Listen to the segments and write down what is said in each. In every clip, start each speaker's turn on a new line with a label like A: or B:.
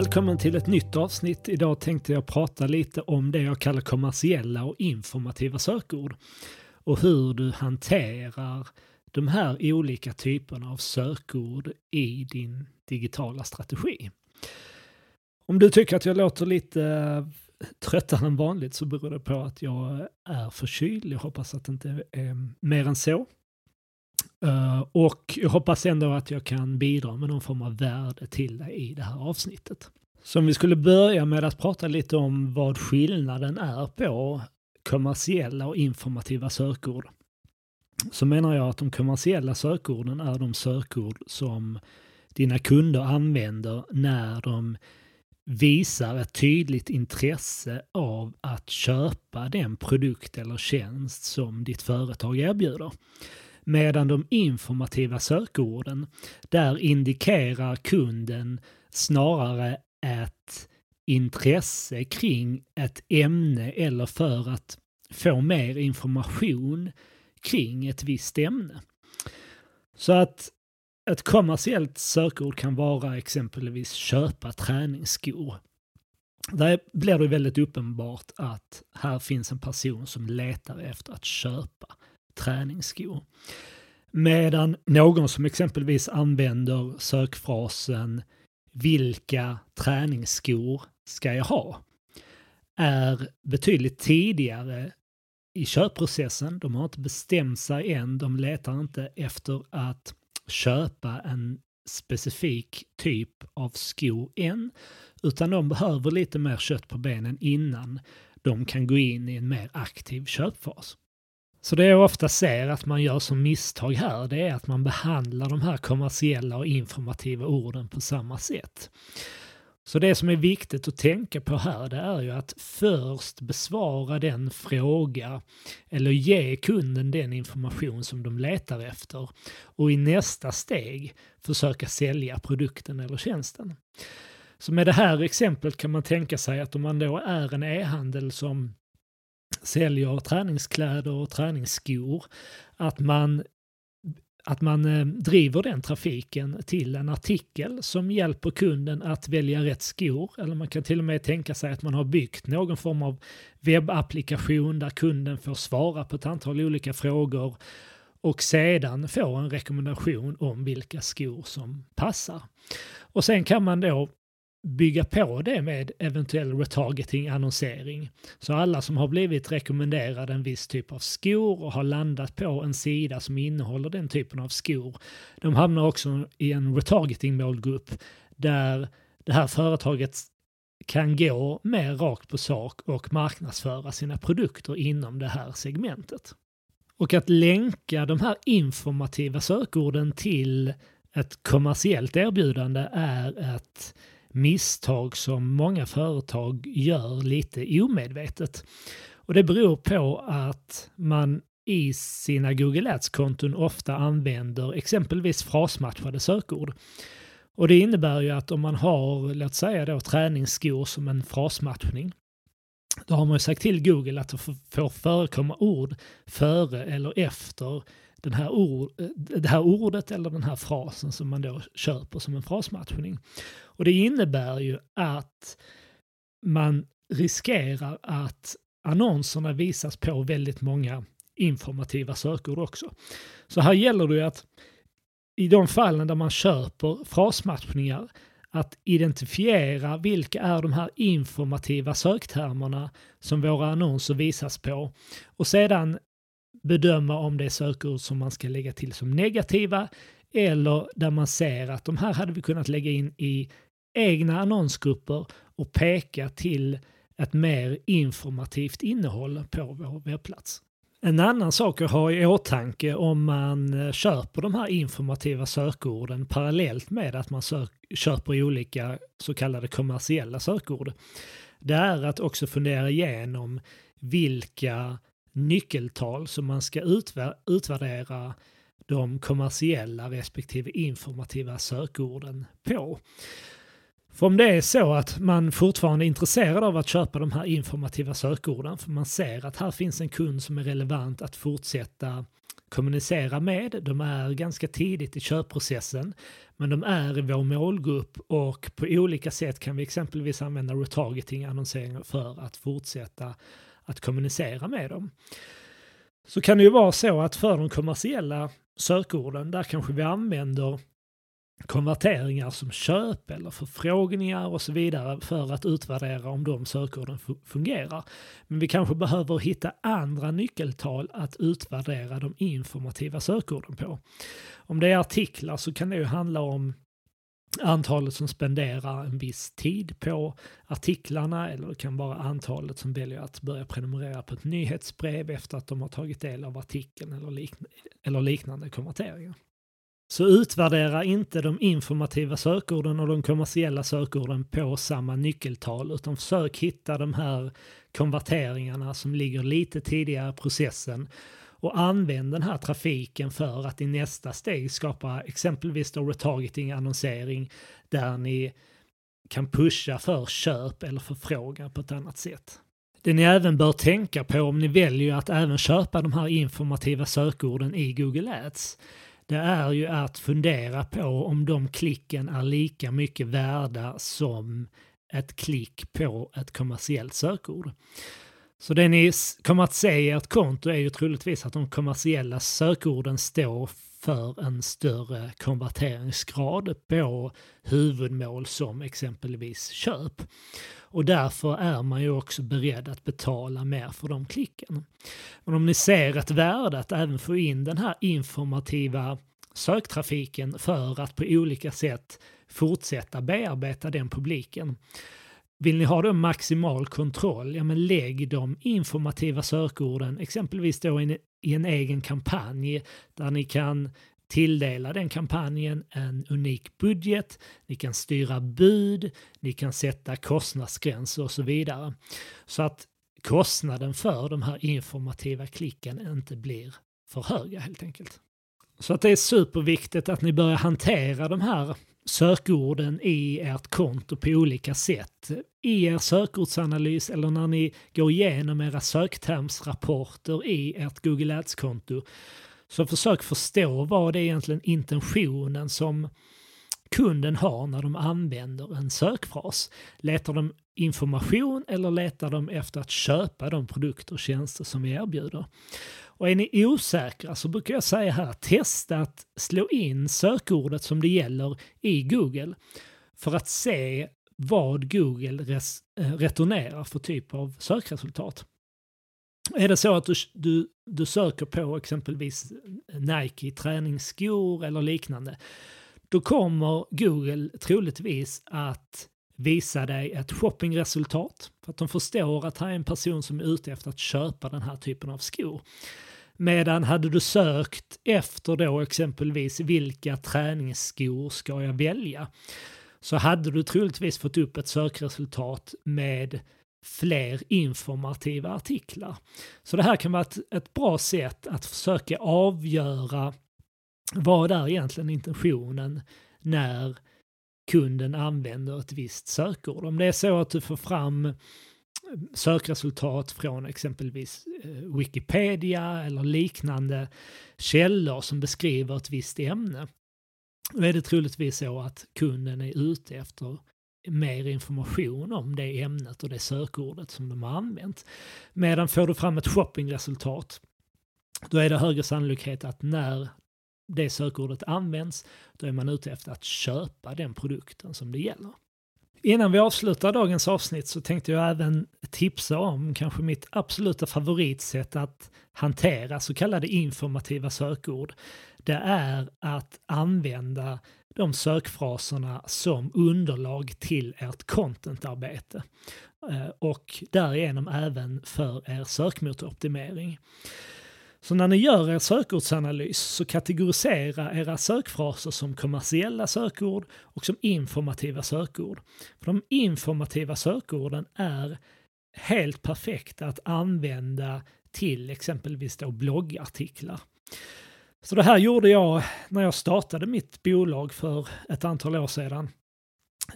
A: Välkommen till ett nytt avsnitt. Idag tänkte jag prata lite om det jag kallar kommersiella och informativa sökord och hur du hanterar de här olika typerna av sökord i din digitala strategi. Om du tycker att jag låter lite tröttare än vanligt så beror det på att jag är förkyld. Jag hoppas att det inte är mer än så. Uh, och jag hoppas ändå att jag kan bidra med någon form av värde till dig i det här avsnittet. Så om vi skulle börja med att prata lite om vad skillnaden är på kommersiella och informativa sökord. Så menar jag att de kommersiella sökorden är de sökord som dina kunder använder när de visar ett tydligt intresse av att köpa den produkt eller tjänst som ditt företag erbjuder. Medan de informativa sökorden, där indikerar kunden snarare ett intresse kring ett ämne eller för att få mer information kring ett visst ämne. Så att ett kommersiellt sökord kan vara exempelvis köpa träningsskor. Där blir det väldigt uppenbart att här finns en person som letar efter att köpa träningsskor. Medan någon som exempelvis använder sökfrasen vilka träningsskor ska jag ha? är betydligt tidigare i köpprocessen. De har inte bestämt sig än. De letar inte efter att köpa en specifik typ av sko än, utan de behöver lite mer kött på benen innan de kan gå in i en mer aktiv köpfas. Så det jag ofta ser att man gör som misstag här, det är att man behandlar de här kommersiella och informativa orden på samma sätt. Så det som är viktigt att tänka på här det är ju att först besvara den fråga eller ge kunden den information som de letar efter och i nästa steg försöka sälja produkten eller tjänsten. Så med det här exemplet kan man tänka sig att om man då är en e-handel som säljer träningskläder och träningsskor, att man att man eh, driver den trafiken till en artikel som hjälper kunden att välja rätt skor. Eller man kan till och med tänka sig att man har byggt någon form av webbapplikation där kunden får svara på ett antal olika frågor och sedan få en rekommendation om vilka skor som passar. Och sen kan man då bygga på det med eventuell retargeting annonsering. Så alla som har blivit rekommenderade en viss typ av skor och har landat på en sida som innehåller den typen av skor, de hamnar också i en retargeting målgrupp där det här företaget kan gå mer rakt på sak och marknadsföra sina produkter inom det här segmentet. Och att länka de här informativa sökorden till ett kommersiellt erbjudande är ett misstag som många företag gör lite omedvetet. Och det beror på att man i sina Google Ads-konton ofta använder exempelvis frasmatchade sökord. Och det innebär ju att om man har, låt säga då träningsskor som en frasmatchning, då har man ju sagt till Google att det får förekomma ord före eller efter den här ord, det här ordet eller den här frasen som man då köper som en frasmatchning. Och det innebär ju att man riskerar att annonserna visas på väldigt många informativa sökord också. Så här gäller det ju att i de fallen där man köper frasmatchningar att identifiera vilka är de här informativa söktermerna som våra annonser visas på och sedan bedöma om det är sökord som man ska lägga till som negativa eller där man ser att de här hade vi kunnat lägga in i egna annonsgrupper och peka till ett mer informativt innehåll på vår webbplats. En annan sak att ha i åtanke om man eh, köper de här informativa sökorden parallellt med att man sök, köper olika så kallade kommersiella sökord, det är att också fundera igenom vilka nyckeltal som man ska utvär utvärdera de kommersiella respektive informativa sökorden på. För om det är så att man fortfarande är intresserad av att köpa de här informativa sökorden, för man ser att här finns en kund som är relevant att fortsätta kommunicera med. De är ganska tidigt i köpprocessen, men de är i vår målgrupp och på olika sätt kan vi exempelvis använda retargeting-annonseringar för att fortsätta att kommunicera med dem. Så kan det ju vara så att för de kommersiella sökorden, där kanske vi använder konverteringar som köp eller förfrågningar och så vidare för att utvärdera om de sökorden fungerar. Men vi kanske behöver hitta andra nyckeltal att utvärdera de informativa sökorden på. Om det är artiklar så kan det ju handla om antalet som spenderar en viss tid på artiklarna eller det kan vara antalet som väljer att börja prenumerera på ett nyhetsbrev efter att de har tagit del av artikeln eller, likn eller liknande konverteringar. Så utvärdera inte de informativa sökorden och de kommersiella sökorden på samma nyckeltal utan försök hitta de här konverteringarna som ligger lite tidigare i processen och använd den här trafiken för att i nästa steg skapa exempelvis då retargeting annonsering där ni kan pusha för köp eller förfrågan på ett annat sätt. Det ni även bör tänka på om ni väljer att även köpa de här informativa sökorden i Google Ads det är ju att fundera på om de klicken är lika mycket värda som ett klick på ett kommersiellt sökord. Så det ni kommer att se i ert konto är ju troligtvis att de kommersiella sökorden står för en större konverteringsgrad på huvudmål som exempelvis köp. Och därför är man ju också beredd att betala mer för de klicken. Men om ni ser ett värde att även få in den här informativa söktrafiken för att på olika sätt fortsätta bearbeta den publiken. Vill ni ha då maximal kontroll, ja men lägg de informativa sökorden exempelvis då i en egen kampanj där ni kan tilldela den kampanjen en unik budget, ni kan styra bud, ni kan sätta kostnadsgränser och så vidare. Så att kostnaden för de här informativa klicken inte blir för höga helt enkelt. Så att det är superviktigt att ni börjar hantera de här sökorden i ert konto på olika sätt. I er sökordsanalys eller när ni går igenom era söktermsrapporter i ert Google Ads-konto. Så försök förstå vad det är egentligen intentionen som kunden har när de använder en sökfras. Letar de information eller letar de efter att köpa de produkter och tjänster som vi erbjuder? Och är ni osäkra så brukar jag säga här, testa att slå in sökordet som det gäller i Google för att se vad Google res, äh, returnerar för typ av sökresultat. Är det så att du, du, du söker på exempelvis Nike träningsskor eller liknande, då kommer Google troligtvis att visa dig ett shoppingresultat för att de förstår att här är en person som är ute efter att köpa den här typen av skor. Medan hade du sökt efter då exempelvis vilka träningsskor ska jag välja? Så hade du troligtvis fått upp ett sökresultat med fler informativa artiklar. Så det här kan vara ett, ett bra sätt att försöka avgöra vad är egentligen intentionen när kunden använder ett visst sökord. Om det är så att du får fram sökresultat från exempelvis eh, Wikipedia eller liknande källor som beskriver ett visst ämne. Då är det troligtvis så att kunden är ute efter mer information om det ämnet och det sökordet som de har använt. Medan får du fram ett shoppingresultat, då är det högre sannolikhet att när det sökordet används, då är man ute efter att köpa den produkten som det gäller. Innan vi avslutar dagens avsnitt så tänkte jag även tipsa om kanske mitt absoluta favoritsätt att hantera så kallade informativa sökord. Det är att använda de sökfraserna som underlag till ert contentarbete eh, och därigenom även för er sökmotoroptimering. Så när ni gör er sökordsanalys så kategorisera era sökfraser som kommersiella sökord och som informativa sökord. För de informativa sökorden är helt perfekta att använda till exempelvis då bloggartiklar. Så det här gjorde jag när jag startade mitt bolag för ett antal år sedan.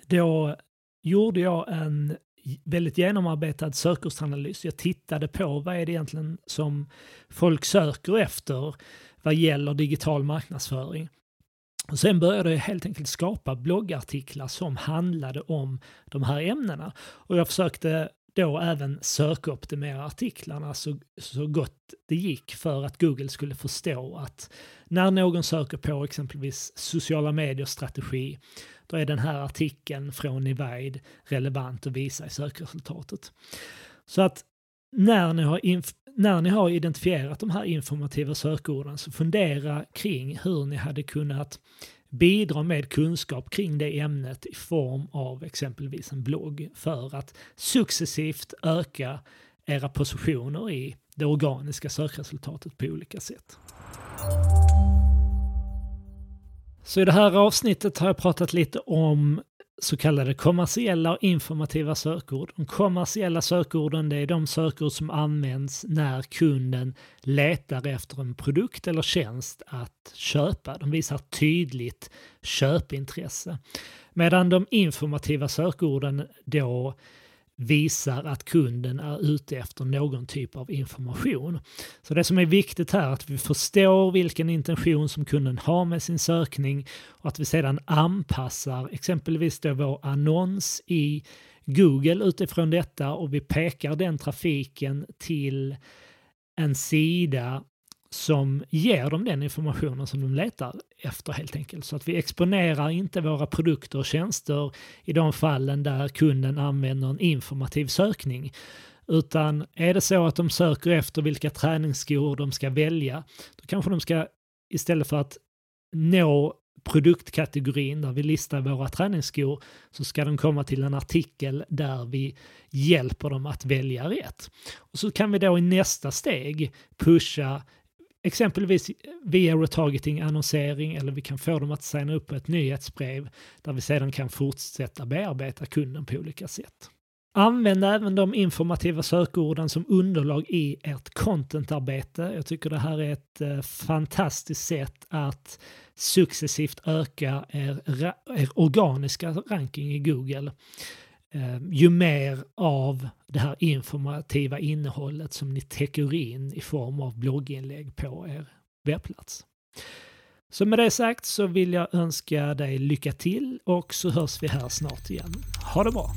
A: Då gjorde jag en väldigt genomarbetad sökordsanalys. Jag tittade på vad är det egentligen som folk söker efter? vad gäller digital marknadsföring. Och sen började jag helt enkelt skapa bloggartiklar som handlade om de här ämnena. Och jag försökte då även sökoptimera artiklarna så, så gott det gick för att Google skulle förstå att när någon söker på exempelvis sociala medier-strategi då är den här artikeln från Nivide relevant att visa i sökresultatet. Så att när ni har, när ni har identifierat de här informativa sökorden så fundera kring hur ni hade kunnat bidra med kunskap kring det ämnet i form av exempelvis en blogg för att successivt öka era positioner i det organiska sökresultatet på olika sätt. Så i det här avsnittet har jag pratat lite om så kallade kommersiella och informativa sökord. De kommersiella sökorden det är de sökord som används när kunden letar efter en produkt eller tjänst att köpa. De visar tydligt köpintresse. Medan de informativa sökorden då visar att kunden är ute efter någon typ av information. Så det som är viktigt här är att vi förstår vilken intention som kunden har med sin sökning och att vi sedan anpassar exempelvis då vår annons i Google utifrån detta och vi pekar den trafiken till en sida som ger dem den informationen som de letar efter helt enkelt. Så att vi exponerar inte våra produkter och tjänster i de fallen där kunden använder en informativ sökning. Utan är det så att de söker efter vilka träningsskor de ska välja, då kanske de ska istället för att nå produktkategorin där vi listar våra träningsskor så ska de komma till en artikel där vi hjälper dem att välja rätt. Och så kan vi då i nästa steg pusha exempelvis via retargeting-annonsering eller vi kan få dem att signa upp på ett nyhetsbrev där vi sedan kan fortsätta bearbeta kunden på olika sätt. Använd även de informativa sökorden som underlag i ert contentarbete. Jag tycker det här är ett eh, fantastiskt sätt att successivt öka er, er organiska ranking i Google. Eh, ju mer av det här informativa innehållet som ni täcker in i form av blogginlägg på er webbplats. Så med det sagt så vill jag önska dig lycka till och så hörs vi här snart igen. Ha det bra!